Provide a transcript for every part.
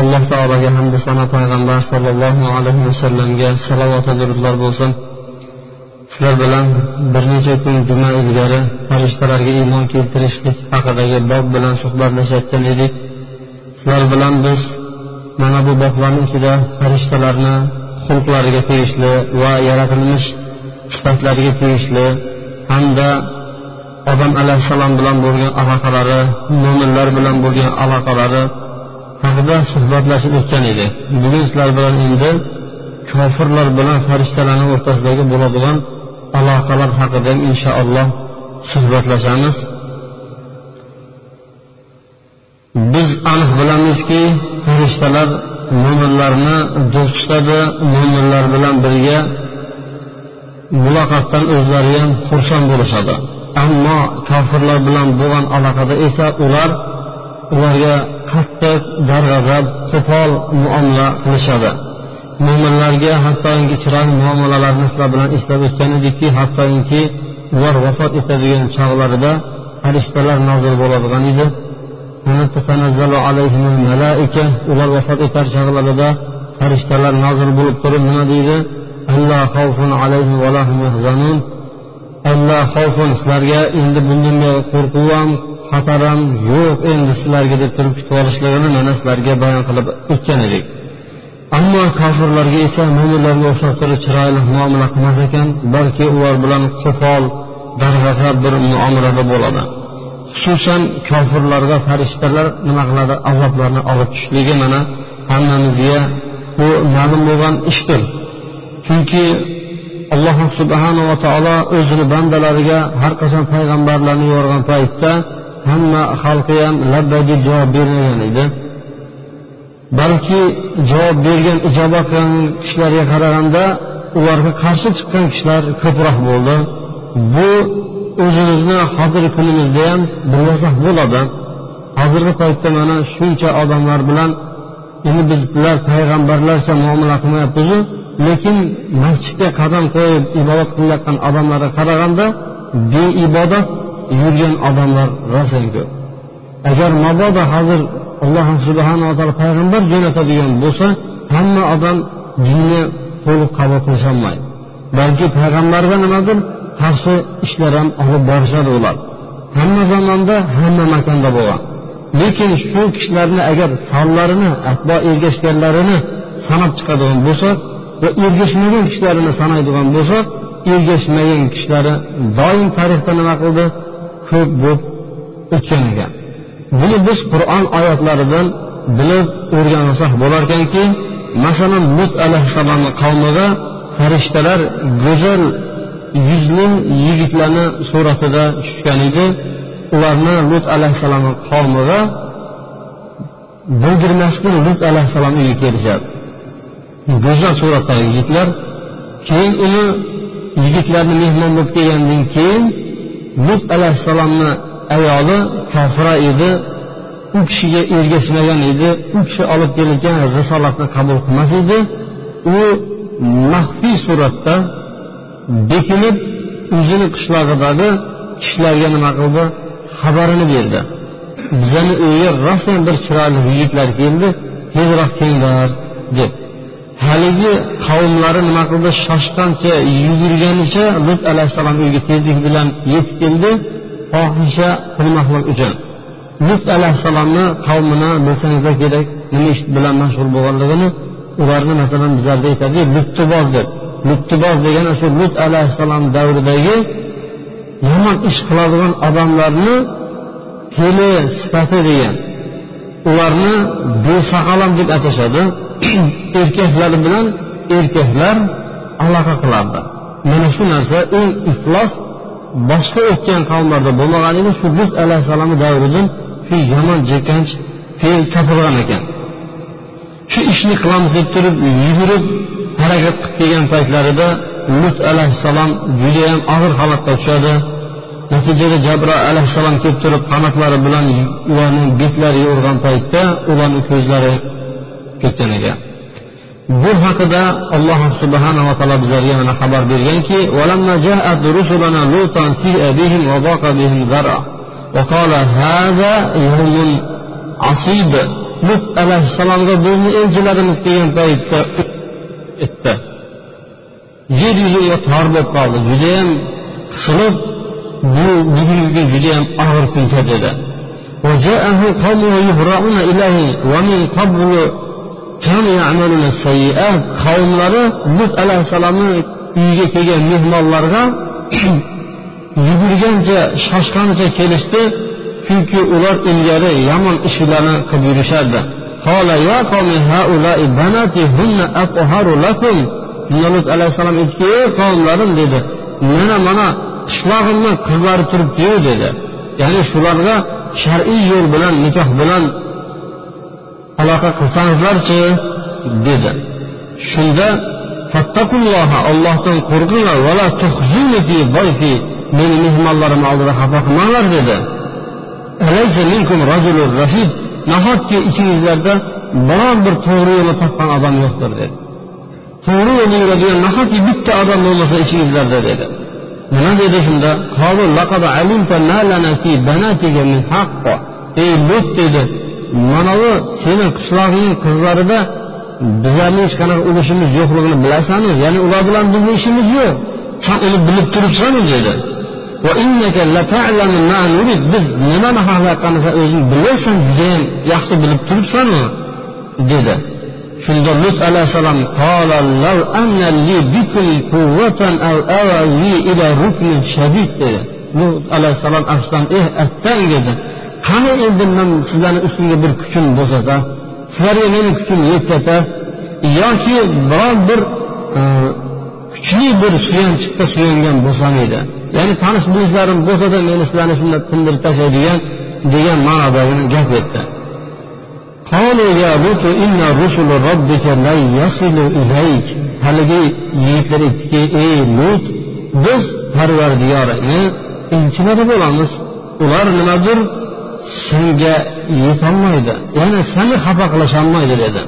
alloh taologa hamda sano payg'ambar sollallohu alayhi vasallamga salovatu durudlar bo'lsin. Sizlar bilan bir necha kun juma ilgari farishtalarga iymon keltirishlik haqidagi bob bilan suhbatlashayotgan edik. Sizlar bilan biz mana bu boblarni ichida farishtalarni xulqlariga tegishli va yaratilmish sifatlariga tegishli hamda odam alayhissalom bilan bo'lgan aloqalari mo'minlar bilan bo'lgan aloqalari haqida suhbatlashib o'tgan edi. Bugun sizlar bilan endi kofirlar bilan farishtalarni o'rtasidagi bo'ladigan aloqalar haqida ham inshaalloh suhbatlashamiz. Biz aniq bilamizki farishtalar mo'minlarni do'st tutadi mo'minlar bilan birga muloqotdan o'zlari ham xursand bo'lishadi. Ammo kofirlar bilan bo'lgan aloqada esa ular ularga qattiq darg'azab qo'pol muomala qilishadi. Mo'minlarga hattoki chiroyli muomalalarni sizlar bilan eslab o'tgan edikki hattoki ular vafot etadigan chog'larida farishtalar nozil bo'ladigan edi. Ular vafot etar chog'larida farishtalar nozil bo'lib turib nima deydi? Alloh xavfun sizlarga endi bundan qo'rquv ham xatar ham yo'q endi sizlarga deb turib kutib olishligini mana sizlarga bayon qilib o'tgan edik. Ammo kofirlarga esa mo'minlarga o'xshab turib chiroyli muomala qilmas ekan balki ular bilan qo'pol darg'azab bir muomalada bo'ladi. Xususan kofirlarga farishtalar nima qiladi? Azoblarni olib tushishligi mana hammamizga bu ma'lum bo'lgan ishdir. Chunki alloh subhanava taolo o'zini bandalariga har qachon payg'ambarlarni yuborgan paytda hamma xalqi ham labba deb javob bermagan edi. Balki javob bergan ijobat qilgan kishilarga qaraganda ularga qarshi chiqqan kishilar ko'proq bo'ldi. Bu o'zimizni hozirgi kunimizda ham bilmasak bo'ladi. Hozirgi paytda mana shuncha odamlar bilan endi biz bular payg'ambarlarcha muomala qilmayapmizu lekin masjidga qadam qo'yib ibodat qilayotgan odamlarga qaraganda beibodat yurgan odamlar rosa ko'p agar mabodo hozir alloh subhanava taolo payg'ambar jo'natadigan bo'lsa hamma odam dinni to'liq qabul qilisholmaydi. Balki payg'ambarga nimadir qarshi ishlar ham olib borishadi ular. Hamma zamonda hamma makonda bo'lgan. Lekin shu kishilarni agar sonlarini atbo ergashganlarini sanab chiqadigan bo'lsa va ergashmagan kishilarini sanaydigan bo'lsa ergashmagan kishilari doim tarixda nima qildi? Ko'p bo'lib o'tgan ekan buni biz qur'on oyatlaridan bilib o'rgansak bo'larkanki masalan mut alayhissalomni qavmiga farishtalar go'zal yuzli yigitlarni suratida tushgan edi. Ularni lut alayhissalomni qavmiga bildirmasdan lut alayhissalom uyiga kelishadi. Go'zal suratdagi yigitlar keyin uni yigitlarni mehmon bo'lib kelgandan keyin lut alayhissalomni ayoli kofira edi. U kishiga ergashmagan edi. U kishi olib kelgan risolatni qabul qilmas edi. U maxfiy suratda bekinib o'zini qishlog'idagi kishilarga nima qildi? Xabarini berdi. Bizani uyga rostdan bir chiroyli yigitlar keldi. Tezroq kelinglar deb. Haligi qavmlari nima qildi? Shoshqancha yugurganicha lut alayhissalom uyga tezlik bilan yetib keldi. Fohisha qilmoqlik uchun. Lut alayhissalomni qavmini bilsangizlar kerak nima ish bilan mashg'ul bo'lganligini ularni masalan bizlarda aytadi luttiboz deb. Luttiboz degani o'sha lut alayhissalom davridagi yomon ish qiladigan odamlarni fe'li sifati degan. Ularni besaqalam deb atashadi. erkaklar bilan erkaklar aloqa qilardi. Mana shu narsa eng iflos boshqa o'tgan qavmlarda bo'lmagan edi shu lut alayhissalomni davridan shu yomon jirkanch fe'l topilgan ekan. Shu ishni qilamiz deb turib yugurib harakat qilib kelgan paytlarida lut alayhissalom judayam og'ir holatga tushadi natijada jabroil alayhissalom kelib turib qanotlari bilan ularning betlariga urgan paytda ularni ko'zlari ketgan ekan bu haqida alloh subhanava taolo bizlarga mana xabar berganki lut alayhissalomga bizni elchilarimiz kelgan paytda etdi yer yuziga tor bo'lib qoldi. Judayam qisilib bu bugungi judayam og'ir kun dedi. Qavmlari lut alayhissalomni uyiga kelgan mehmonlarga yugurgancha shoshqancha kelishdi chunki ular ilgari yomon ishlarni qilib yurishardi. Lut alayhissalom aytdiki ey qavmlarim dedi mana mana qishlog'imni qizlari turibdiyu dedi. Ya'ni shularga shar'iy yo'l bilan nikoh bilan aloqa qilsangizlarchi dedi. Shunda ollohdan qo'rqinglar meni mehmonlarim oldida xafa qilmanglar dedi. Nahotki ichingizlarda biror bir to'g'ri yo'lni topgan odam yo'qdir dedi. To'g'ri yo'lda yuradigan nahotki bitta odam bo'lmasa ichingizlarda dedi. Nima dedi shunda? Ey lut dedi manavi seni qishlog'ingni qizlarida bizlarni hech qanaqa ulushimiz yo'qligini bilasanmi ya'ni ular bilan bizni ishimiz yo'q. San uni bilib turibsanu dedi. Biz nimani xohlayotganini san o'zing bilasan judayam yaxshi bilib turibsanu dedi. Shunda lut alayhissalom dedi. Lut alayhissalom afsusdan eh attang dedi. qani endi man sizlarni ustingga bir kuchim bo'sasa sizlarga meni kuchim yetsa yoki biror bir e, kuchli bir suyanchiqqa suyangan bo'lsam edi. Ya'ni tanish bilishlarim bo'lsada meni sizlarni shunday tindirib tashlaydigan degan ma'nodagi gap aytdi haligi yigitlar aytdiki ey lut biz parvardigoringni elchilari bo'lamiz. Ular nimadir senga yetolmaydi. Ya'ni seni xafa qilisholmaydi dedi.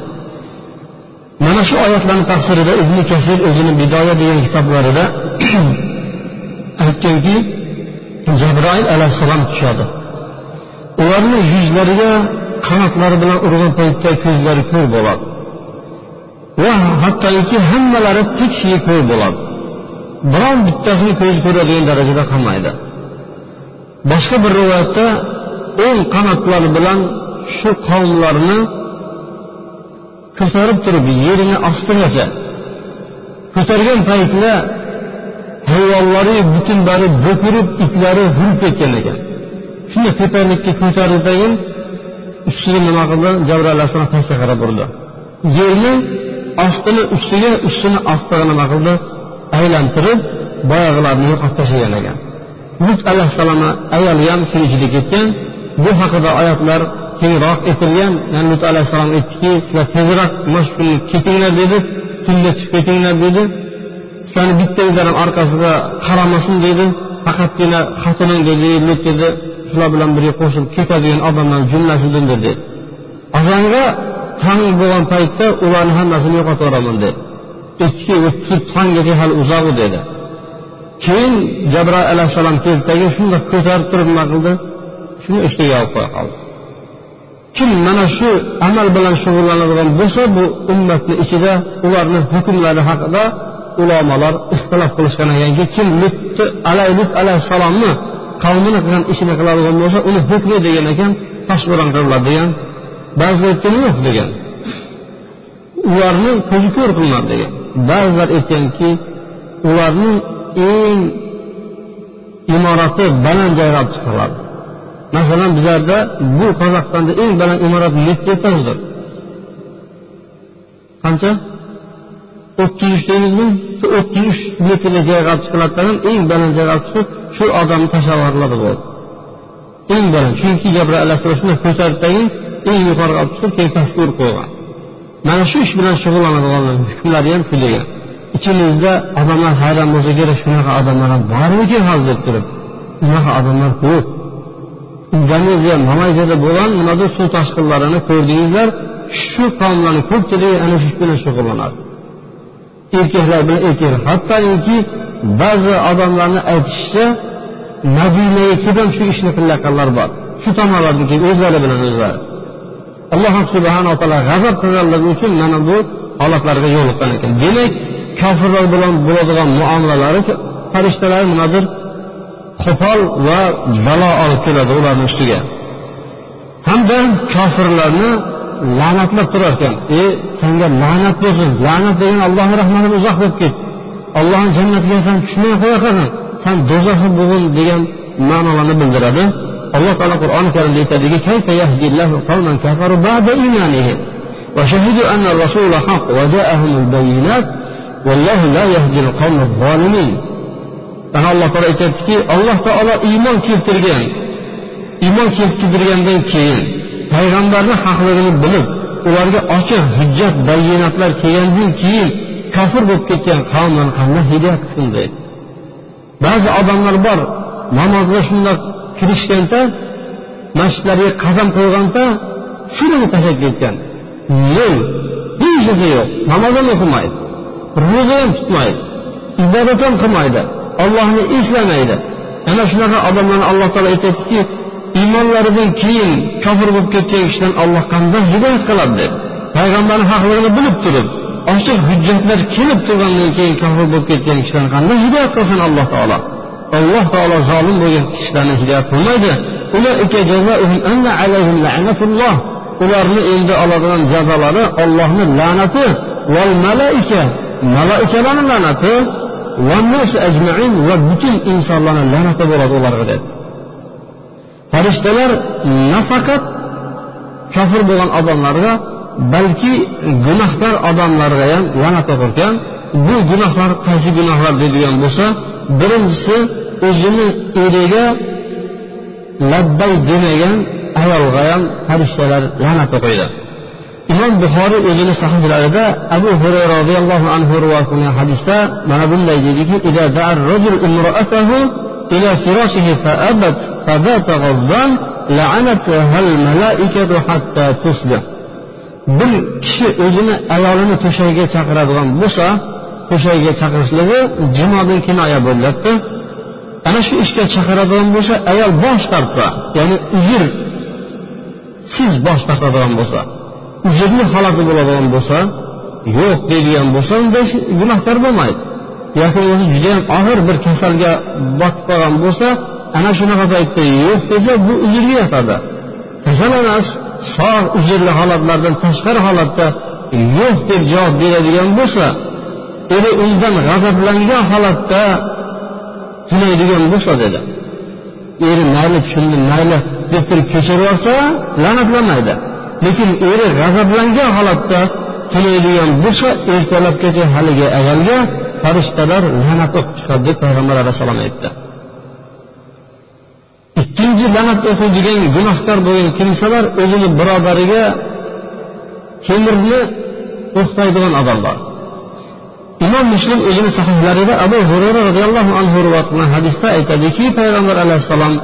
Mana shu oyatlarni tafsirida ibn kasir o'zini bidoya degan kitoblarida aytganki jabroil alayhissalom tushadi. Ularni yuzlariga qanotlari bilan urgan paytda ko'zlari ko'r bo'ladi. Va hattoki hammalari tekshiga ko'r bo'ladi. Biron bittasini ko'zi ko'radigan darajada qolmaydi. Boshqa bir rivoyatda o'ng qanotlari bilan shu qavmlarni ko'tarib turib yerini ostigacha ko'targan paytida hayvonlari butun bari bo'kirib itlari hurib ketgan ekan. Shunday tepalikka ko'tarildayin ustiga nima qildi? Jabroil alayhissalom pastga qarab urdi. Yerni ostini ustiga ustini ostiga nima qildi? Aylantirib boyag'ilarni yo'qotib tashlagan ekan. Lut alayhissalomni ayoli ham shuni ichida ketgan bu haqida oyatlar kengroq aytilgan yani lut alayhissalom aytdiki sizlar tezroq mashhurni ketinglar dedi tunda chiqib ketinglar dedi. Sizlarni bittangizlar ham orqasiga qaramasin dedi. Faqatgina xotinim dedi lut dedi shular bilan birga qo'shilib ketadigan odamlar jumlasidan dedi azonga tong bo'lgan paytda ularni hammasini yo'qotib yuboraman dedi. Aytdiki tonggacha hali uzoq dedi. Keyin jabroil alayhissalom keldidagi shundoq ko'tarib turib nima qildi shuni ustiga yopib qo'ya qoldi. Kim mana shu amal bilan shug'ullanadigan bo'lsa bu ummatni ichida ularni hukmlari haqida ulamolar ixtilof qilishgan ekanki kim lutni alay lut alayhissalomni qavmini qilgan ishini qiladigan bo'lsa uni hukmi degan ekan toshbo'ron qilinadi degan ba'zilar aytgan yo'q degan. Ularni ko'zi ko'r qilinadi degan. Ba'zilar aytganki ularning eng imorati baland joyga olib chiqariladi masalan bizlarda bu qozog'istonda eng baland imorat nechi etajdir qancha? o'ttiz uch deymizmi? Shu o'ttiz uch metrli joyga olib chiqiladigan eng baland joyga olib chiqib shu odamni tashlab yuboriladi bo'ldi. Eng baland chunki jabroil alayhissalom shunday eng yuqoriga olib chiqib keyin pastga urib qo'ygan mana shu ish bilan shug'ullanadiganlar hukmlari ham degan. Ichimizda odamlar hayron bo'lsa kerak shunaqa odamlar ham bormikin hozir deb turib unaqa odamlar ko'p. Indoneziya malayziyada bo'lgan nimada suv toshqinlarini ko'rdingizlar shu qavmlarni ko'pchiligi ana shu bilan shug'ullanadi. Erkaklar bilan erkaklar hattoki ba'zi odamlarni aytishicha madinaga kelib ham shu ishni qilayotganlar bor. Shu tomonlarniki o'zlari bilan o'zlari. Alloh subhanaa taolo g'azab qilganligi uchun mana bu holatlarga yo'liqqan ekan. Demak kofirlar bilan bo'ladigan muomalalari farishtalar nimadir qo'pol va balo olib keladi ularni ustiga hamda kofirlarni la'natlab turar ekan e senga la'nat bo'lsin la'nat degan allohni rahmatidan uzoq bo'lib ket ollohni jannatiga san tushmay qo'ya qolgin san do'zaxga bo'lgin degan ma'nolarni bildiradi alloh taolo qur'oni karimda aytadiki وشهدوا أن الرسول حق وجاءهم البينات والله لا يهدي القوم الظالمين ana alloh taolo aytyaptiki alloh taolo iymon keltirgan iymon keltirgandan keyin payg'ambarni haqligini bilib ularga ochiq hujjat bayonotlar kelgandan keyin kofir bo'lib ketgan qavmlarni qanday hidoyat qilsin deydi ba'zi odamlar bor namozga shundoq kirishganda masjidlarga qadam qo'yganda shuni tashlab ketgan nol hech narsa yo'q namoz ham o'qimaydi ro'za ham tutmaydi ibodat ham qilmaydi. Ollohni eslamaydi ana shunaqa odamlarni alloh taolo aytyaptiki iymonlaridan keyin kofir bo'lib ketgan kishidan olloh qanday hidoyat qiladi? deb. Payg'ambarni haqligini bilib turib ochiq hujjatlar kelib turgandan keyin kofir bo'lib ketgan kishilarni qanday hidoyat qilsin alloh taolo? Alloh taolo zolim bo'lgan kishilarni hidoyat qilmaydi. Ularni endi oladigan jazolari ollohni la'nati val malaika malaikalarni la'nati va butun insonlarni la'nati bo'ladi ularga dedi farishtalar nafaqat kofir bo'lgan odamlarga balki gunohkor odamlarga ham la'nat o'qirkan bu gunohlar qaysi gunohlar deydigan bo'lsa birinchisi o'zini eriga labbay demagan ayolga ham farishtalar la'nat o'qiydi imom buxoriy o'zini sahihlarida abu hurayra roziyallohu anhu rivoyat qilgan hadisda mana bunday deydiki إلى فراشه فأبت فبات غضبان لعنتها الملائكة حتى تصبح bir kishi o'zini ayolini to'shagiga chaqiradigan bo'lsa to'shagiga chaqirishligi jimodan kinoya bo'lyapti ana shu ishga chaqiradigan bo'lsa ayol bosh tortsa ya'ni uzr siz bosh tortadigan bo'lsa uzrli holati bo'ladigan bo'lsa yo'q deydigan bo'lsa unda gunohkor bo'lmaydi. Yoki o'zi judayam og'ir bir kasalga botib qolgan bo'lsa ana shunaqa paytda yo'q desa bu uzrga yotadi. Kasal emas sog' uzrli holatlardan tashqari holatda yo'q deb javob beradigan bo'lsa eri undan g'azablangan holatda tunaydigan bo'lsa dedi. Eri mayli tushundi mayli deb turib kechirib yuborsa la'natlamaydi lekin eri g'azablangan holatda tunaydigan bo'lsa ertalabgacha haligi ayolga farishtalar la'nat o'qib chiqadi deb payg'ambar alayhissalom aytdi. Ikkinchi la'nat o'qiydigan gunohkor bo'lgan kimsalar o'zini birodariga temirni o'qitadigan odamlar imom muslim o'zini sahihlarida abu hurayra roziyallohu anhu rivoyat qilgan hadisda aytadiki payg'ambar alayhissalom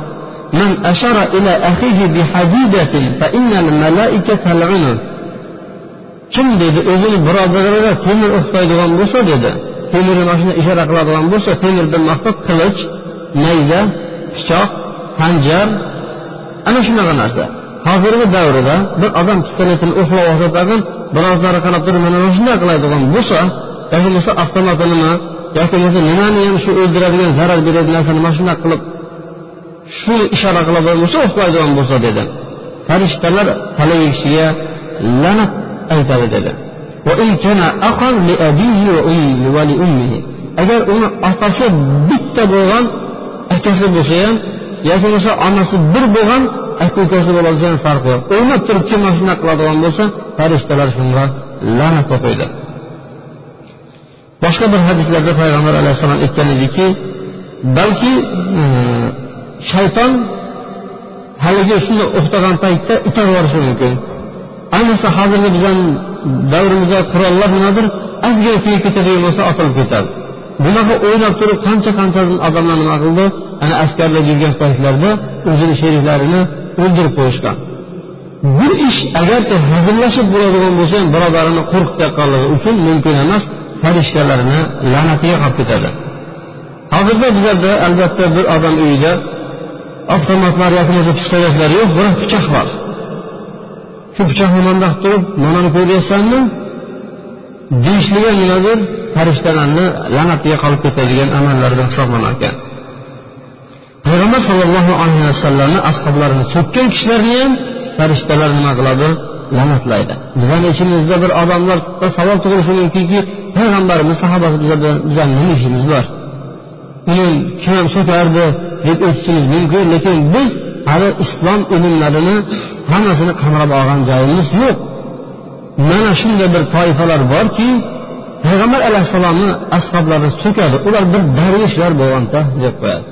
من أشار إلى أخيه بحديدة فإن الملائكة تلعنه kim dedi o'zini birodariga temir o'qitadigan bo'lsa dedi temirni mana shunday ishora qiladigan bo'lsa temirdan maqsad qilich nayza pichoq hanjar ana shunaqa narsa hozirgi davrda bir odam pistoletini o'qlab olsa tag'in birozlari qarab turib mana mana shunday qiladigan bo'lsa yoki bo'lmasa avtomatinimi yoki bo'lmasa nimani ham shu o'ldiradigan zarar beradigan narsani mana shunday qilib shu ishora qiladigan bo'lsa o'qlaydigan bo'lsa dedi. Farishtalar haligi kishiga la'nat aytadi dedi. Agar uni otasi bitta bo'lgan akasi bo'lsa ham yoki bo'lmasa onasi bir bo'lgan aka ukasi bo'ladigan ham farqi yo'q. O'ynab turib kim mana shunaqa qiladigan bo'lsa farishtalar shunga la'nat o'qiydi boshqa bir hadislarda payg'ambar alayhissalom aytgan ediki balki hmm, shayton haligi shuni o'xtagan paytda itarib yuborishi mumkin. Ayniqsa hozirgi bizani davrimizda qurollar nimadir ozgina tegib ketadigan bo'lsa otilib ketadi. Bunaqa o'ylab turib qancha qancha odamlar nima qildi? Ana askarlar yurgan paytlarida o'zini sheriklarini o'ldirib qo'yishgan. Bir ish agarcha hazillashib bo'ladigan bo'lsa ham birodarini qo'rqitayotganligi uchun mumkin emas farishtalarni la'natiga qolib ketadi. Hozirda bizlarda albatta bir odam uyida avtomatlar yoki bo'lmasa pistoletlar yo'q biroq pichoq bor. Shu pichoqni bundoq turib manani ko'ryapsanmi deyishligi nimadir farishtalarni la'natiga qolib ketadigan amallardan hisoblanar ekan payg'ambar sollallohu alayhi vasallamni ashoblarini so'kkan kishilarni ham farishtalar nima qiladi? La'natlaydi. Bizani ichimizda bir odamlar savol tug'ilishi mumkinki payg'ambarimiz sahobasi bizani nima ishimiz bor? Uni kim ham deb aytishimiz mumkin lekin biz hali islom ilmlarini hammasini qamrab olgan joyimiz yo'q. Mana shunday bir toifalar borki payg'ambar alayhissalomni ashoblari so'kadi. Ular bir darvishlar bo'lganda deb qo'yadi.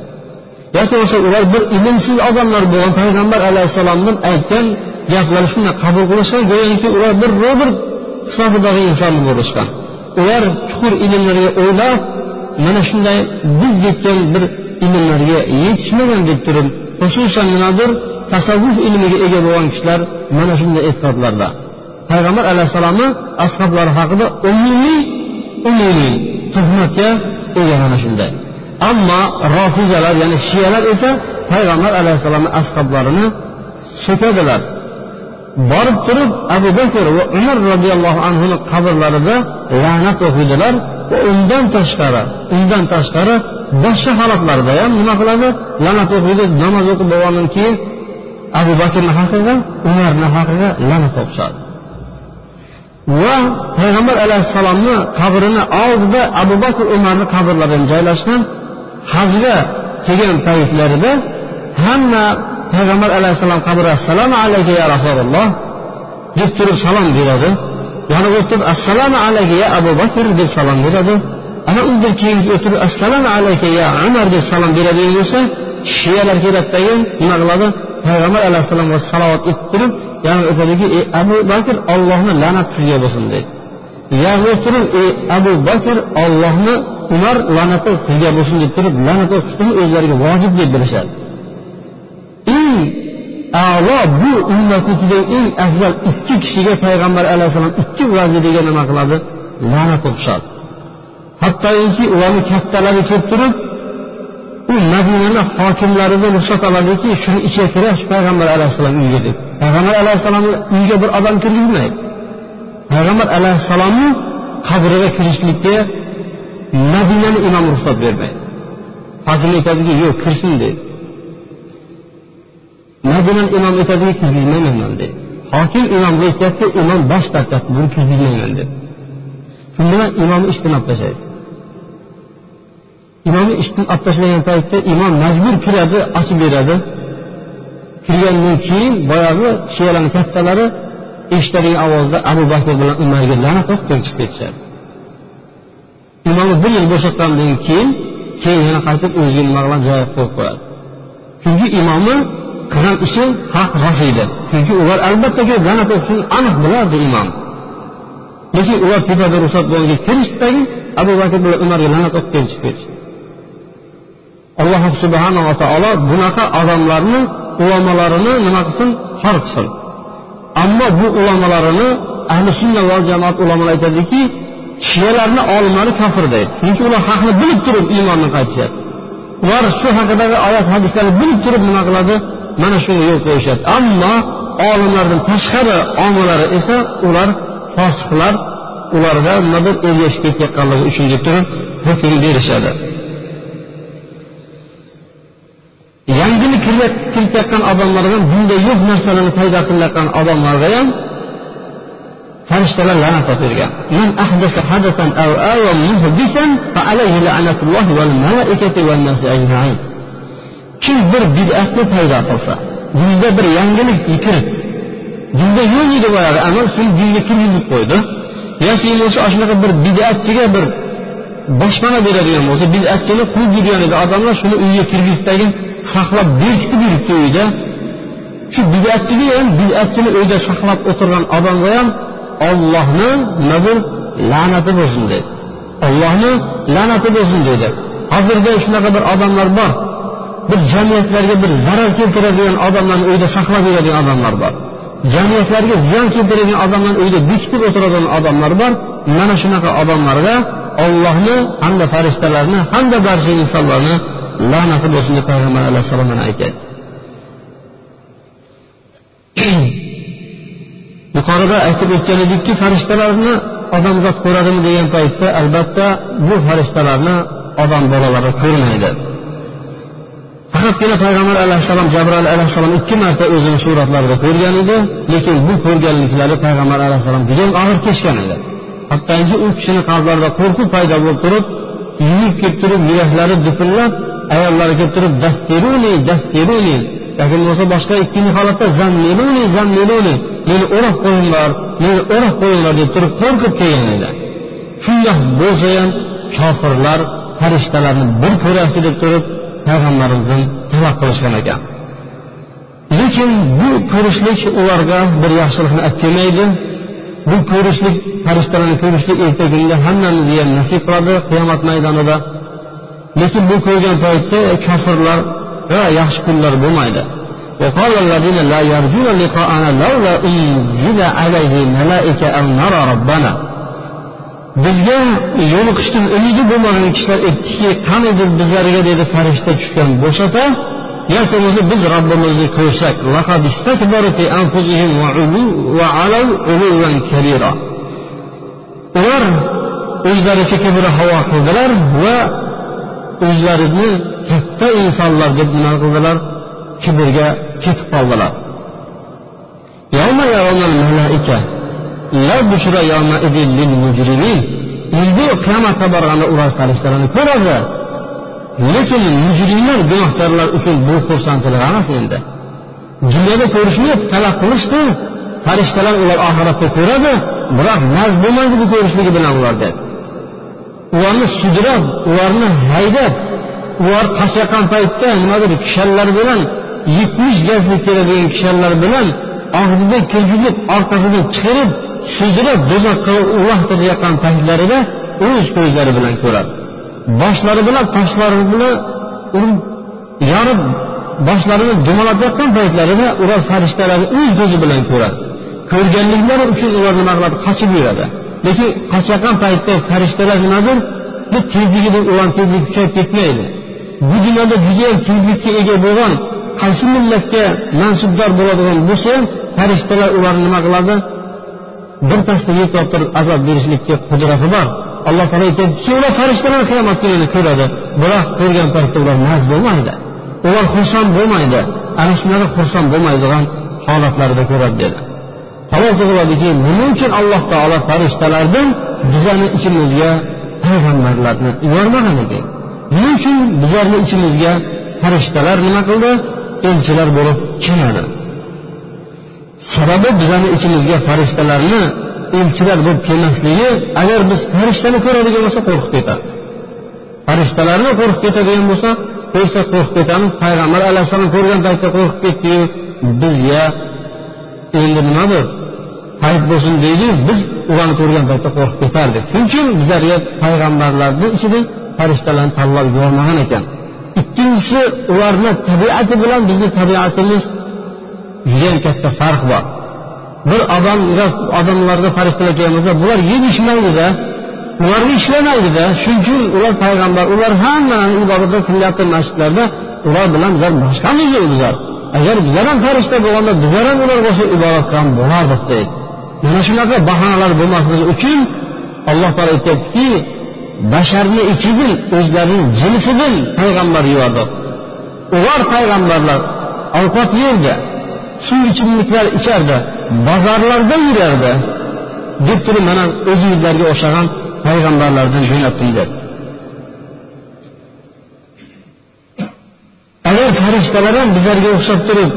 Yoki bo'lmasa ular bir ilmsiz odamlar bo'lgan payg'ambar alayhissalomdan aytgan gaplarni shunday qabul qilishgan go'yoki ular bir robert hisobidagi inson bo'lishgan. Ular chuqur ilmlarga o'ylab mana shunday biz yetgan bir ilmlarga yetishmagan deb turib xususan nimadir tasavvuf ilmiga ega bo'lgan kishilar mana shunday e'tiqodlarda payg'ambar alayhissalomni ashoblari haqida umumiy umumiy tuhmatga ega mana shunday. Ammo rofizalar ya'ni shiyalar esa payg'ambar alayhissalomni ashoblarini so'kadilar. Borib turib abu bakr va umar roziyallohu anhuni qabrlarida la'nat o'qiydilar va undan tashqari undan tashqari boshqa holatlarda ham nima qiladi? La'nat o'qiydi namoz o'qib bo'lgandan keyin abu bakrni haqiga umarni haqiga la'nat o'qishadi. Va payg'ambar alayhissalomni qabrini oldida abu bakr umarni qabrlari joylashgan hajga kelgan paytlarida hamma payg'ambar alayhissalom qabri assalomu alayka ya rasululloh deb turib salom beradi. Yana o'tib assalomu alayka ya abu bakr deb salom beradi. Ana undan keyingisi o'tirib assalomu alayka ya umar deb salom beradigan bo'lsa shiyalar keladidagi nima qiladi payg'ambar alayhissalomga salovat etib turib yana aytadiki ey abu bakr ollohni la'nat sizga bo'lsin deydi yana o'tirib ey abu bakr ollohni umar la'nati sizga bo'lsin deb turib la'nat o'qishni o'zlariga vojib deb bilishadi. Eng a'lo bu ummat eng afzal ikki kishiga payg'ambar alayhissalom ikki vaziraga nima qiladi? La'nat o'qishadi. Hattoki ularni kattalari kelib turib u madinani hokimlaridan ruxsat oladiki shuni ichiga kirash payg'ambar alayhissalom uyiga deb payg'ambar alayhissalomni uyiga bir odam kirgizmaydi. Payg'ambar alayhissalomni qabriga kirishlikka madinani imom ruxsat bermaydi. Hokim aytadiki yo'q kirsin deydi madinani imom aytadiki kirgizmayman deydi hokim imomga aytyapti imom bosh tortyapti buni kirgizmayman deb shu bilan imomni ishdan olib tashlaydi imomni ishdan olib tashlagan paytda imom majbur kiradi ochib beradi. Kirgandan keyin boyagi shiyalarni kattalari eshitadigan ovozda abu bakr bilan umarga la'nat o'qib chiqib ketishadi. Imomni bir yil bo'shatgandan keyin keyin yana qaytib o'ziga nima qiladi javob qo'yib qo'yadi. Chunki imomni qilgan ishi haq rost edi chunki ular albattaki la'nat o'qishini aniq bilardi imom lekin ular tepada ruxsat bo'lganga kirishdidagi abu bakr bilan umarga la'nat o'qib chiqib ketishdi. Alloh subhanava taolo bunaqa odamlarni ulamolarini nima qilsin? Xor qilsin. Ammo bu ulamolarini ahli sunna va jamoat ulamolar aytadiki shiyalarni olimlari kofir deydi. Chunki ular haqni bilib turib iymonni qaytishyapti. Ular shu haqidagi oyat hadislarni bilib turib nima qiladi? Mana shunga yo'l qo'yishadi ammo olimlardan tashqari ommalari esa ular fosiqlar ularga nimadir ergashib ketayotganligi uchun deb turib hukm berishadi. Yangini kiritayotgan odamlarga bunday yo'q narsalarni paydo qilayotgan odamlarga ham farishtalar la'nat o'qirgan man ahdasa hadasan aw awa muhdisan fa alayhi la'natulloh wal malaikati wan nasi ajma'in. Kim bir bid'atni paydo qilsa dinda bir yangilik kirib dinda yo'q edi boyagi amal shuni dinga kirgizib qo'ydi. Yoki bo'lmasa shunaqa bir bid'atchiga bir boshpana beradigan bo'lsa bid'atchini quvib yurgan edi. Odamlar shuni uyga kirgizdagi saqlab berkitib yuribdi uyda. Shu bid'atchiga ham bid'atchini uyda saqlab o'tirgan odamga ham ollohni nimadir la'nati bo'lsin deydi ollohni la'nati bo'lsin deydi hozirda shunaqa bir odamlar bor. Bir jamiyatlarga bir zarar keltiradigan odamlarni uyda saqlab yuradigan odamlar bor. Jamiyatlarga ziyon keltiradigan odamlarni uyda bekitib o'tiradigan odamlar bor. Mana shunaqa odamlarga ollohni hamda farishtalarni hamda barcha insonlarni la'nati bo'lsin deb payg'ambar alayhissalom mana aytyapti yuqorida aytib o'tgan edikki farishtalarni odamzod ko'radimi degan paytda albatta bu farishtalarni odam bolalari ko'rmaydi. Faqatgina payg'ambar alayhissalom jabroil alayhissalom ikki marta o'zini suratlarida ko'rgan edi lekin bu ko'rganliklari payg'ambar alayhissalom juda og'ir kechgan edi. Hattoki u kishini qalblarida qo'rquv paydo bo'lib turib yuyib kelib turib yuraklari dupillab ayollari kelib turib dastiruni dastiruni! Yoki bo'lmasa boshqa ikkinchi holatda zammiluni zammiluni meni o'rab qo'yinglar meni o'rab qo'yinglar! deb turib qo'rqib kelgan edi. Shundoq bo'lsa ham kofirlar farishtalarni bir ko'rasi deb turib payg'ambarimizdan talab qilishgan ekan lekin bu ko'rishlik ularga bir yaxshilikni olib kelmaydi bu ko'rishlik farishtalarni ko'rishlik ertagingda hammamizga ham nasib qiladi qiyomat maydonida lekin bu ko'rgan paytda kofirlar yaxshi kunlar bo'lmaydi وقال الذين لا يرجون لقاءنا لولا أنزل عليه ملائكة أو نرى ربنا bizga yo'liqishdan umidi bo'lmagan kishilar aytdiki qaniydi bizlarga dedi farishta tushgan bo'lsada yoki bo'lmasa biz robbimizni ko'rsak ular o'zlaricha kibr havo qildilar va o'zlarini katta insonlar deb nima qildilar? Kibrga ketib qoldilar. Endi qiyomatga borganda ular farishtalarni ko'radi lekin mujrimlar gunohkorlar uchun bu xursandchilik emas endi dunyoda ko'rishni talab qilishdi farishtalar ular oxiratda ko'radi biroq naz bo'lmaydi bu ko'rishligi bilan ular ularni sudrab ularni haydab ular qashaqqan paytda nimadir kishanlar bilan yetmish gazlik keladigan kishanlar bilan og'zida kirgizib orqasidan chiqarib sudrab do'zaxga uloqtirayotgan paytlarida o'z ko'zlari bilan ko'radi. Boshlari bilan toshlari bilan urib yorib boshlarini dumalatayotgan paytlarida ular farishtalarni o'z ko'zi bilan ko'radi. Ko'rganliklari uchun ular nima qiladi? Qochib yuradi. Lekin qochayotgan paytda farishtalar nimadir bu tezligida ularni tezligi kuchayib ketmaydi. Bu dunyoda judayam tezlikka ega bo'lgan qaysi millatga mansubdor bo'ladigan bo'lsa ham farishtalar ularni nima qiladi? Birpasda yetlab turib azob berishlikka qudrati bor. Alloh taolo aytyaptiki ular farishtalar qiyomat kunini ko'radi biroq ko'rgan paytda ular maz bo'lmaydi. Ular xursand bo'lmaydi. Ana shunaqa xursand bo'lmaydigan holatlarida ko'radi dedi. Savol tug'iladiki nima uchun alloh taolo farishtalardan bizani ichimizga payg'ambarlarni yubormagan ekan? Nima uchun bizlarni ichimizga farishtalar nima qildi? Elchilar bo'lib keladi. Sababi bizani ichimizga farishtalarni elchilar bo'lib kelmasligi agar biz farishtani ko'radigan bo'lsak qo'rqib ketamiz. Farishtalarni qo'rqib ketadigan bo'lsa ko'rsa qo'rqib ketamiz. Payg'ambar alayhissalom ko'rgan paytda qo'rqib ketdiyu bizga endi nima bu hayit bo'lsin deydiyu biz ularni ko'rgan paytda qo'rqib ketardik. Shuning uchun bizlarga payg'ambarlarni ichida farishtalarni tanlab yubormagan ekan. Ikkinchisi ularni tabiati bilan bizni tabiatimiz judayam katta farq bor. Bir odam odamlarga farishtalar kelgan bo'lsa bular yeb ichmaydida ular ishlamaydida shuning uchun ular payg'ambar ular hammani ibodatda qilyapti masjidlarda ular bilan bizlar boshqamiz bizlar agar bizlar ham farishta bo'lganda bizlar ham ularga o'xshab ibodat qilgan bo'lardik deydi. Mana shunaqa bahonalar bo'lmasligi uchun alloh taolo aytyaptiki basharni ichidan o'zlarini jinsidan payg'ambar yubordi. Ular payg'ambarlar ovqat yerdi suv ichimliklar ichardi bozorlarda yurardi deb turib mana o'zingizlarga o'xshagan payg'ambarlardan jo'natdim dedi agar farishtalar ham bizlarga o'xshab turib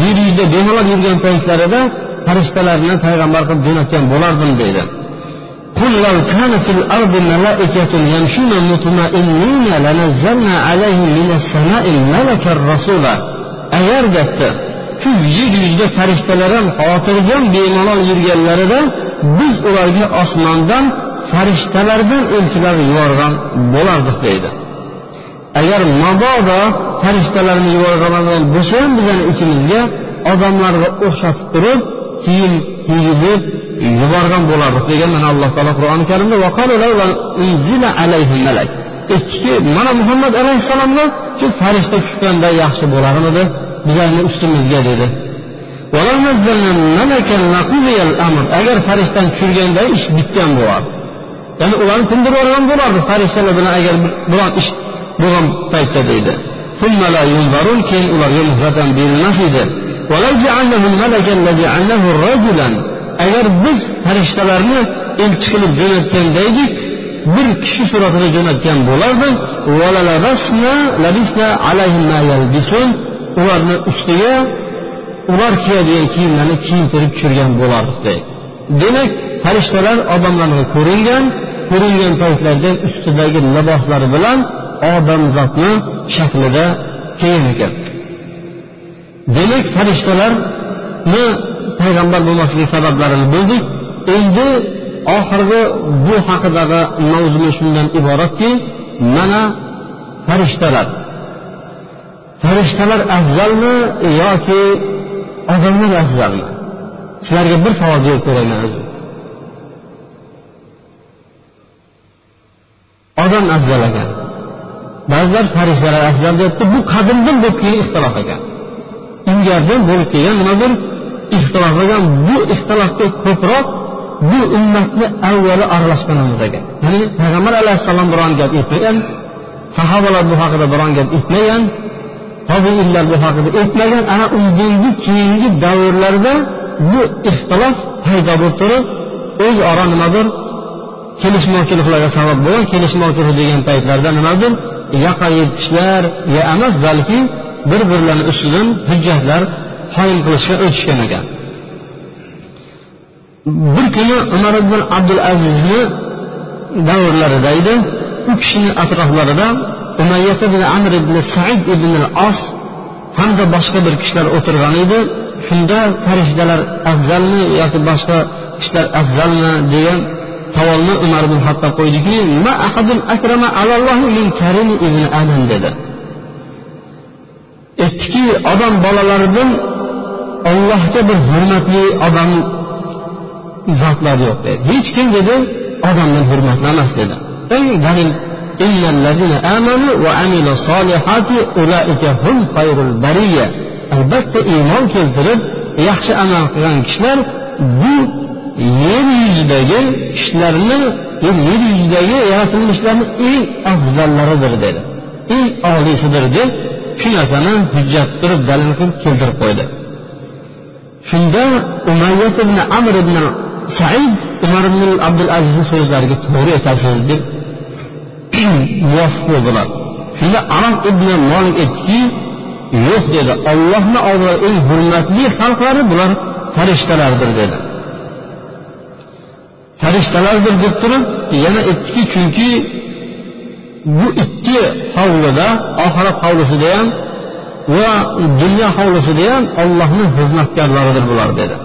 yer yuzida bemalol yurgan paytlarida farishtalarni payg'ambar qilib jo'natgan bo'lardim deydi قل لو كان في الأرض ملائكة يمشون مطمئنين لنزلنا عليهم من السماء ملكا رسولا agar debdi shu yer yuzida farishtalar ham xotirjam bemalol yurganlarida biz ularga osmondan farishtalardan elchilar yuborgan bo'lardik deydi. Agar mabodo farishtalarni yuborgan bo'lsa ham bizani ichimizga odamlarga o'xshatib turib kiyim kiygizib yuborgan bo'lardik degan mana alloh taolo qur'oni karimda aytdiki mana muhammad alayhissalomga shu farishta tushganda yaxshi bo'larmidi? Bizlarni ustimizga dedi. Agar farishtani tushirganda ish bitgan bo'lardi ya'ni ularni tindirib yuborgan bo'lardi farishtalar bilan agar biron ish bo'lgan paytda deydi keyin ularga muhlat ham berilmas edi. Agar biz farishtalarni elchi qilib jo'natganda edik bir kishi suratida jo'natgan bo'lardi ularni ustiga ular kiyadigan kiyimlarni kiyintirib tushirgan bo'lardik deydi. Demak farishtalar odamlarga ko'ringan ko'ringan paytlarda ustidagi liboslari bilan odamzodni shaklida kiygan ekan. Demak farishtalarni payg'ambar bo'lmasligi sabablarini bildik. Endi oxirgi bu haqidagi mavzumi shundan iboratki mana farishtalar farishtalar afzalmi yoki odamlar afzalmi? Sizlarga bir savol berib ko'rayman o'zi. Odam afzal ekan. Ba'zilar farishtalar afzal deyapti bu qadimdan bo'lib kelgan ixtilof ekan. Ilgaridan bo'lib kelgan nimadir ixtilof ekan? Bu ixtilofga ko'proq bu ummatni avvali aralashganimiz ekan. Ya'ni payg'ambar alayhissalom biron gap aytmagan sahobalar bu haqida biron gap aytmagan tobiinlar bu haqida aytmagan ana undangi keyingi davrlarda bu ixtilof paydo bo'lib turib o'zaro nimadir kelishmovchiliklarga sabab bo'lgan kelishmovchilik degan paytlarda nimadir yaqa yetishlar ya emas balki bir birlarini ustidan hujjatlar qoyim qilishga o'tishgan ekan. Bir kuni umar ibn abdul azizni davrlarida edi u kishini atroflarida umayyat ibn amr ibn said ibn al os hamda boshqa bir kishilar o'tirgan edi shunda farishtalar afzalmi yoki boshqa kishilar afzalmi degan savolni umar ibn hattob qo'ydiki dedi. Aytdiki odam bolalaridan ollohga bir hurmatli odam zotlar yo'q dedi. Hech kim dedi odamdan hurmatli emas dedi. Eng dalil albatta iymon keltirib yaxshi amal qilgan kishilar bu yer yuzidagi kishilarni yer yuzidagi yaratilmishlarni eng afzallaridir dedi. Eng oliysidir deb shu narsani hujjat qilib dalil qilib keltirib qo'ydi. Shunda umayyat ibn amr ibn said umar ibn abdul azizni so'zlariga to'g'ri aytasiz deb muvofiq bo'ldilar. Shunda anas ibn molik aytdiki yo'q dedi ollohni oldida eng hurmatli xalqlari bular farishtalardir dedi. Farishtalardir deb turib yana aytdiki chunki bu ikki hovlida oxirat hovlisida ham va dunyo hovlisida ham ollohni xizmatkorlaridir bular dedi.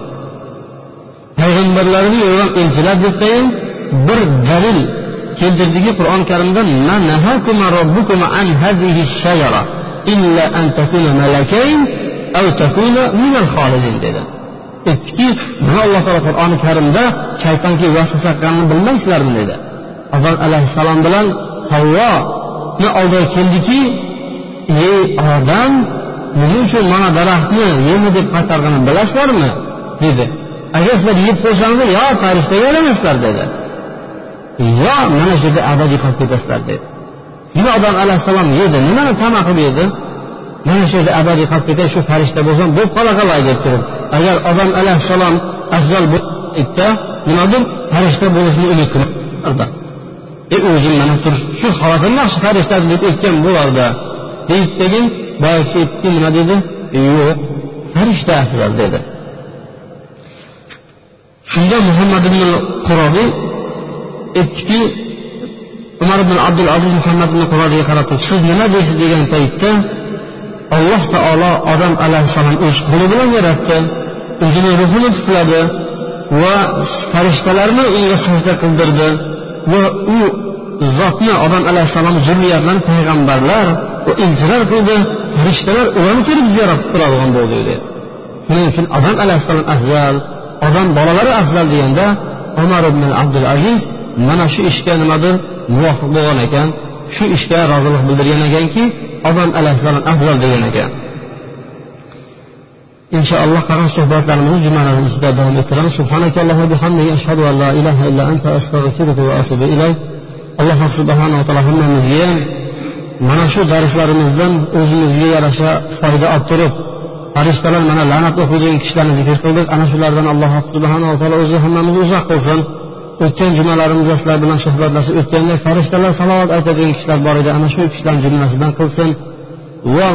Payg'ambarlarni yo'rgan elchilar deb qo'ying bir dalil keltirdiki qur'oni karimda dedi. Aytdiki nima alloh taolo qur'oni karimda shaytonga vasvasa qilganini bilmaysizlarmi? dedi. Avval alayhissalom bilan havvoni oldiga keldiki ey odam nima uchun mana daraxtni yema deb qaytarganini bilasizlarmi? dedi. Agar sizlar yeb qo'ysangiz yo farishtaga aylanasizlar dedi. Yo mana shu yerda abadiy qolib ketasizlar dedi. Nima odam alayhissalom yedi nimani tama qilib yedi? Mana shu yerda abadiy qolib ketay shu farishta bo'lsam bo'lib qola qolay deb turib. Agar odam alayhissalom afzal bo'lsa nimadir farishta bo'lishni umid qilardi. E o'zim mana turib shu holatim yaxshi farishta deb aytgan bo'lardi. Deydi boyagi boya aytdiki nima dedi? Yo'q farishta afzal dedi. Shunda muhammad ibn qurobiy aytdiki umar ibn abdul aziz muhammad ibn qurodiga qarab turib siz nima deysiz? degan paytda alloh taolo odam alayhissalom o'z qo'li bilan yaratdi o'zini ruhini pufladi va farishtalarni unga sajda qildirdi va u zotni odam alayhissalom zurriyatlarini payg'ambarlar va elchilar qildi farishtalar ularni kelib ziyorat qiladigan bo'ldi dedi. Shuning uchun odam alayhissalom afzal odam bolalari afzal deganda umar ibn abdul aziz mana shu ishga nimadir muvofiq bo'lgan ekan shu ishga rozilik bildirgan ekanki odam alayhissalom afzal degan ekan. Inshaalloh qaran suhbatlarimizni juma ichida davom ettiramiz. Subhanakallohu bihamdika ashhadu an la ilaha illa anta astag'firuka va atubu ilayk. Alloh subhanava taolo hammamizga mana shu darslarimizdan o'zimizga yarasha foyda olib turib farishtalar mana la'nat o'qiydigan kishilarni zikr qildik. Ana shulardan alloh subhanava taolo o'zi hammamizni uzoq qilsin. O'tgan jumalarimizda sizlar bilan suhbatlashib o'tganda farishtalar salovat aytadigan kishilar bor edi ana shu kishilarni jumlasidan qilsin va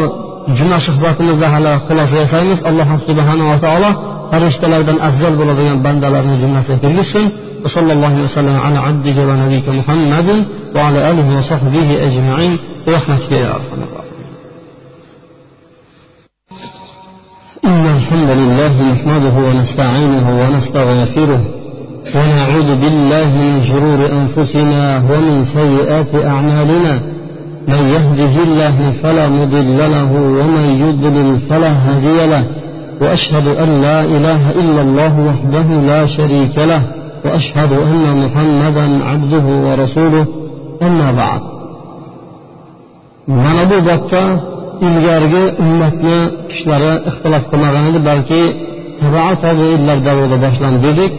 juma suhbatimizda hali xulosa yasaymiz alloh subhanava taolo farishtalardan afzal bo'ladigan bandalarni jumlasiga kirgizsin وصلى الله وسلم على عبدك ونبيك محمد وعلى آله وصحبه أجمعين برحمتك يا أرحم الراحمين إن الحمد لله نحمده ونستعينه ونستغفره ونعوذ بالله من شرور أنفسنا ومن سيئات أعمالنا. من يهده الله فلا مضل له ومن يضلل فلا هادي له. وأشهد أن لا إله إلا الله وحده لا شريك له. وأشهد أن محمدا عبده ورسوله. أما بعد. mana bu bobda ilgarigi ummatni kishilari ixtilof qilmagan edi balki tabaa tobiinlar davrida boshlandi dedik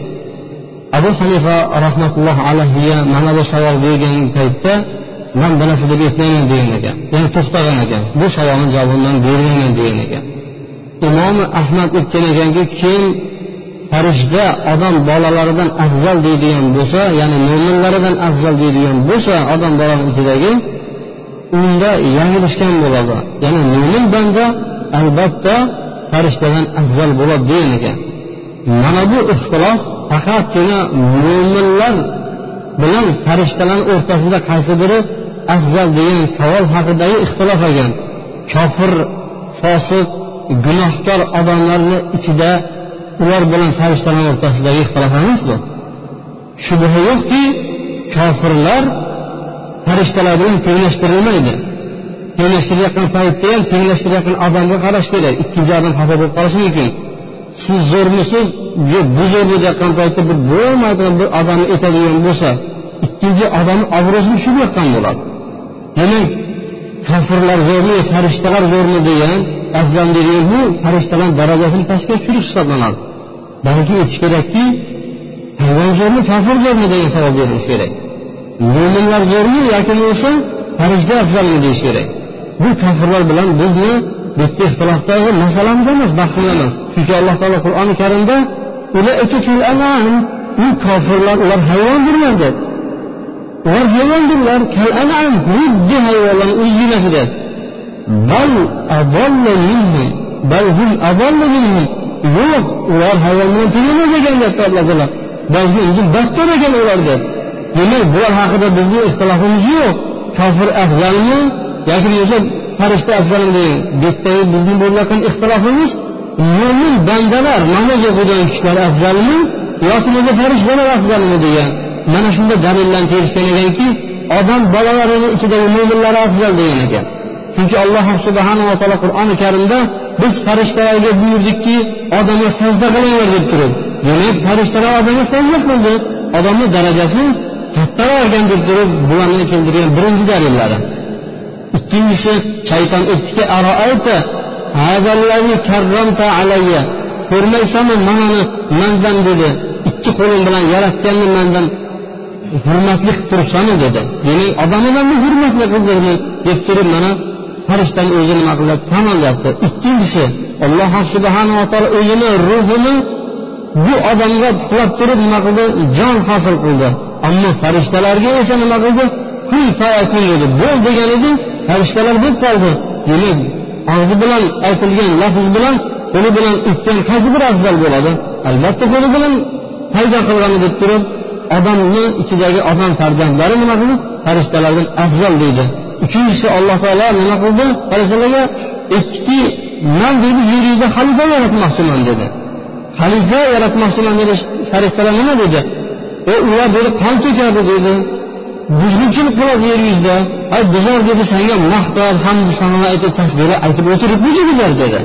abu hanifa rahmatulloh alayhiga mana bu savol bergan paytda man bu narsa deb aytmayman degan ekan. Ya'ni to'xtagan ekan. Bu savolni javobini man bermayman degan ekan. Imom ahmad aytgan ekanki kim farishta odam bolalaridan afzal deydigan bo'lsa ya'ni mo'minlaridan afzal deydigan bo'lsa odam bolani ichidagi unda yanglishgan bo'ladi. Ya'ni mo'min banda albatta farishtadan afzal bo'ladi degan ekan. Mana bu ixtilof faqatgina mo'minlar bilan farishtalar o'rtasida qaysi biri afzal degan savol haqidagi ixtilof ekan kofir fosiq gunohkor odamlarni ichida ular bilan farishtalar o'rtasidagi ixtilof emas bu shubha yo'qki kofirlar farishtalar bilan tenglashtirilmaydi. Tenglashtirayotgan paytda ham tenglashtirayotgan odamga qarash kerak. Ikkinchi odam xafa bo'lib qolishi mumkin. Siz zo'rmisiz yo'q bu zo'r deyotgan paytda bir bo'lmaydigan bir odamni aytadigan bo'lsa ikkinchi odamni obro'sini tushirayotgan bo'ladi demak kofirlar zo'rmi farishtalar zo'rmi degan afzal degan bu farishtalar darajasini pastga tushirish hisoblanadi balki aytish kerakki hayvon zo'rmi kofir zo'rmi degan savol berilishi kerak mo'minlar zo'rmi yoki bo'lmasa farishta afzalmi deyish kerak bu kofirlar bilan bizni bu yerda ixtilofdagi masalamiz emas bahsimiz emas. Chunki alloh taolo qur'oni karimda u kofirlar ular hayvondirlar deb ular hayvondirlar kal anam xuddi hayvonlarni o'zginasida bal bal hum yo'q ular hayvon bilan teng emas ekan deyapti alloh taolo. Balki undan battar ekan ular deb demak bular haqida bizni ixtilofimiz yo'q. Kofir afzalmi yoki bo'lmasa farishta bu yerdagi bizni bo'layotgan ixtilofimiz mo'min bandalar namoz o'qigan kishilar afzalmi yoki bo'lmasa farishtalar afzalmi degan mana shunda dalillarni terishgan ekanki odam bolalarini ichidagi mo'minlar afzal degan ekan. Chunki alloh subhanava taolo qur'oni karimda biz farishtalarga buyurdikki odamga sajda qilinglar deb turib demak farishtalar odamga sajda qildi odamni darajasi kattaroq ekan deb turib bularni keltirgan birinchi dalillari ikkinchisi shayton aytdiki ko'rmaysanmi manani mandan dedi. Ikki qo'lim bilan yaratganni mandan hurmatli qilib turibsanmi dedi demak odamlarni hurmatli qildirdi deb turib mana farishtani o'zi nima qiladi tan ikkinchisi alloh subhanava taolo o'zini ruhini bu odamga puklab turib nima qildi? Jon hosil qildi. Ammo farishtalarga esa nima qildi? Kun fayakun dedi. Bo'l degan edi. Farishtalar bo'lib qoldi. Demak og'zi bilan aytilgan lafz bilan qo'li bilan aytgan qaysi biri afzal bo'ladi? Albatta qo'li bilan paydo qilgani deb turib odamni ichidagi odam farzandlari nima qildi? Farishtalardan afzal deydi. Uchinchisi alloh taolo nima qildi? Farishtalarga aytdiki man deydi yer yuzida xalifa yaratmoqchiman dedi. Xalifa yaratmoqchiman dedi. Farishtalar nima dedi? E ular dedi qon to'kadi dedi. Buzg'unchilik qiladi yer yuzida ay bizlar dedi sanga maqtab hamdu sanolar aytib tasbehlar aytib o'tiribmiz bizlar dedi.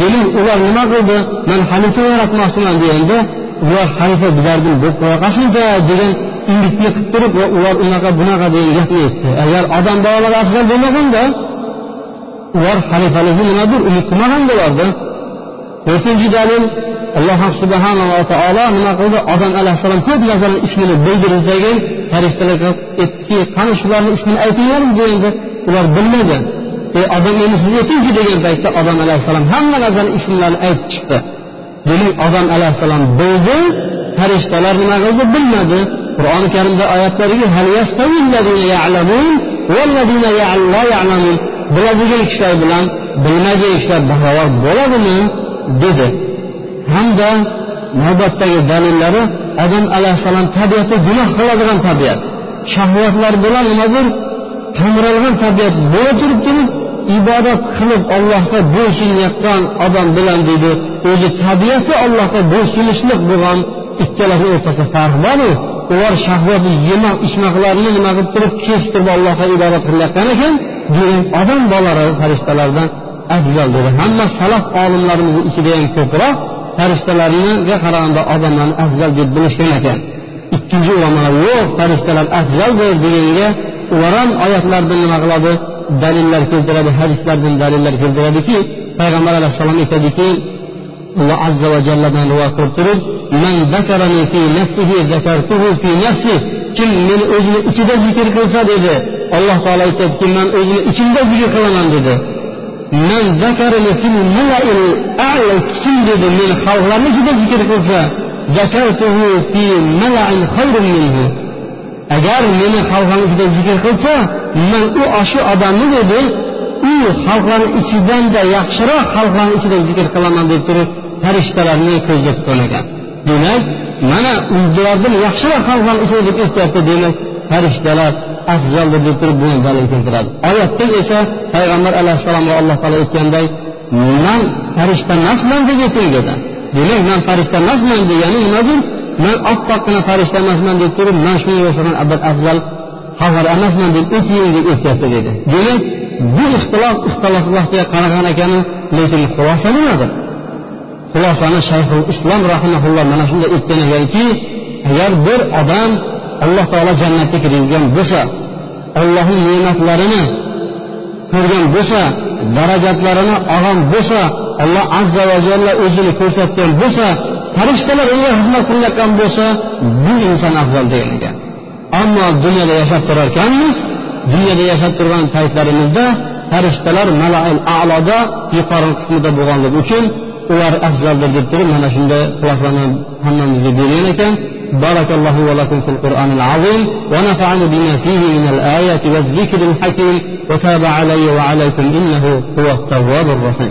Demak ular nima qildi? Man xalifa yaratmoqchiman deganda ular xalifa bizlardan bo'lib qo'ya qolsinda degan umidni qilib turib va ular unaqa bunaqa degan gapni aytdi. Agar odam bolalari afzal bo'lmaganda ular xalifalikni nimadir umid qilmagan bo'lardi to'rtinchi dalil alloh subhanava taolo nima qildi odam alayhissalom ko'p narsalarni ismini bildirgan farishtalarga aytdiki qani shularni ismini aytinglar deganda ular bilmadi ey odam endi siz aytingchi degan paytda odam alayhissalom hamma narsani ismlarini aytib chiqdi demak odam alayhissalom bildi farishtalar nima qildi bilmadi qur'oni karimda oyatlarga biladigan kishilar bilan bilmagan kishilar barobar bo'ladimi dedi. Hamda navbatdagi dalillari odam alayhissalom tabiati gunoh qiladigan tabiat. Shahvatlar bilan nimadir qamiralgan tabiat bo'la turib turib ibodat qilib allohga bo'ysunayotgan odam bilan deydi o'zi tabiati allohga bo'ysunishlik bo'lgan ikkalasini o'rtasida farq boru. Ular shahvati yemoq ichmoqlarni nima qilib turib kesib turib allohga ibodat qilayotgan ekan demak odam bolalari farishtalardan Ah, afzal dedi. Hamma salaf olimlarimizni ichida ham ko'proq farishtalarga qaraganda odamlarni afzal ah, deb bilishgan ekan. Ikkinchi ulamolar yo'q farishtalar ah, afzaldir deganga ular ham oyatlardan nima qiladi? Dalillar keltiradi hadislardan dalillar keltiradiki payg'ambar alayhissalom aytadiki alloh azza va jalladan rivoyat qilib turib kim meni o'zini ichida zikr qilsa dedi. Alloh taolo aytadiki man o'zini ichimda zikr qilaman dedi. Kim dedi meni xalqlarni ichida zikr qilsa agar meni xalqlarni ichida zikr qilsa man u shu odamni dedi u xalqlarni ichidanda yaxshiroq xalqlarni ichida zikr qilaman deb turib farishtalarni ko'zda tutgan ekan demak mana ulardan yaxshiroq xalqlarni ichida deb aytyapti demak farishtalar afzaldir deb turib buni dalil keltiradi. Oyatda esa payg'ambar alayhissalomga alloh taolo aytganday man farishta emasman deb ayting dedi demak man farishta emasman degani nimadir man oppoqqina farishta emasman deb turib man shunga o'xshagan abad afzal xabar emasman deb ayting deb aytyapti dedi. Demak bu ixtilof ixtilofga qaragan ekani lekin xulosa nimadir? Xulosani shayxul islom rahimaulloh mana shunday aytgan ekanki agar bir odam alloh taolo jannatga kirgizgan bo'lsa ollohni ne'matlarini ko'rgan bo'lsa darajatlarini olgan bo'lsa alloh azza va jalla o'zini ko'rsatgan bo'lsa farishtalar unga xizmat qilayotgan bo'lsa bu inson afzal degan ekan. Ammo dunyoda yashab turar ekanmiz dunyoda yashab turgan paytlarimizda farishtalar malail aloda yuqori qismida bo'lganligi uchun ular afzaldir deb turib mana shunday xulosani hammamizga bergan ekan. بارك الله ولكم في القرآن العظيم ونفعني بما فيه من الآيات والذكر الحكيم وتاب علي وعليكم إنه هو التواب الرحيم.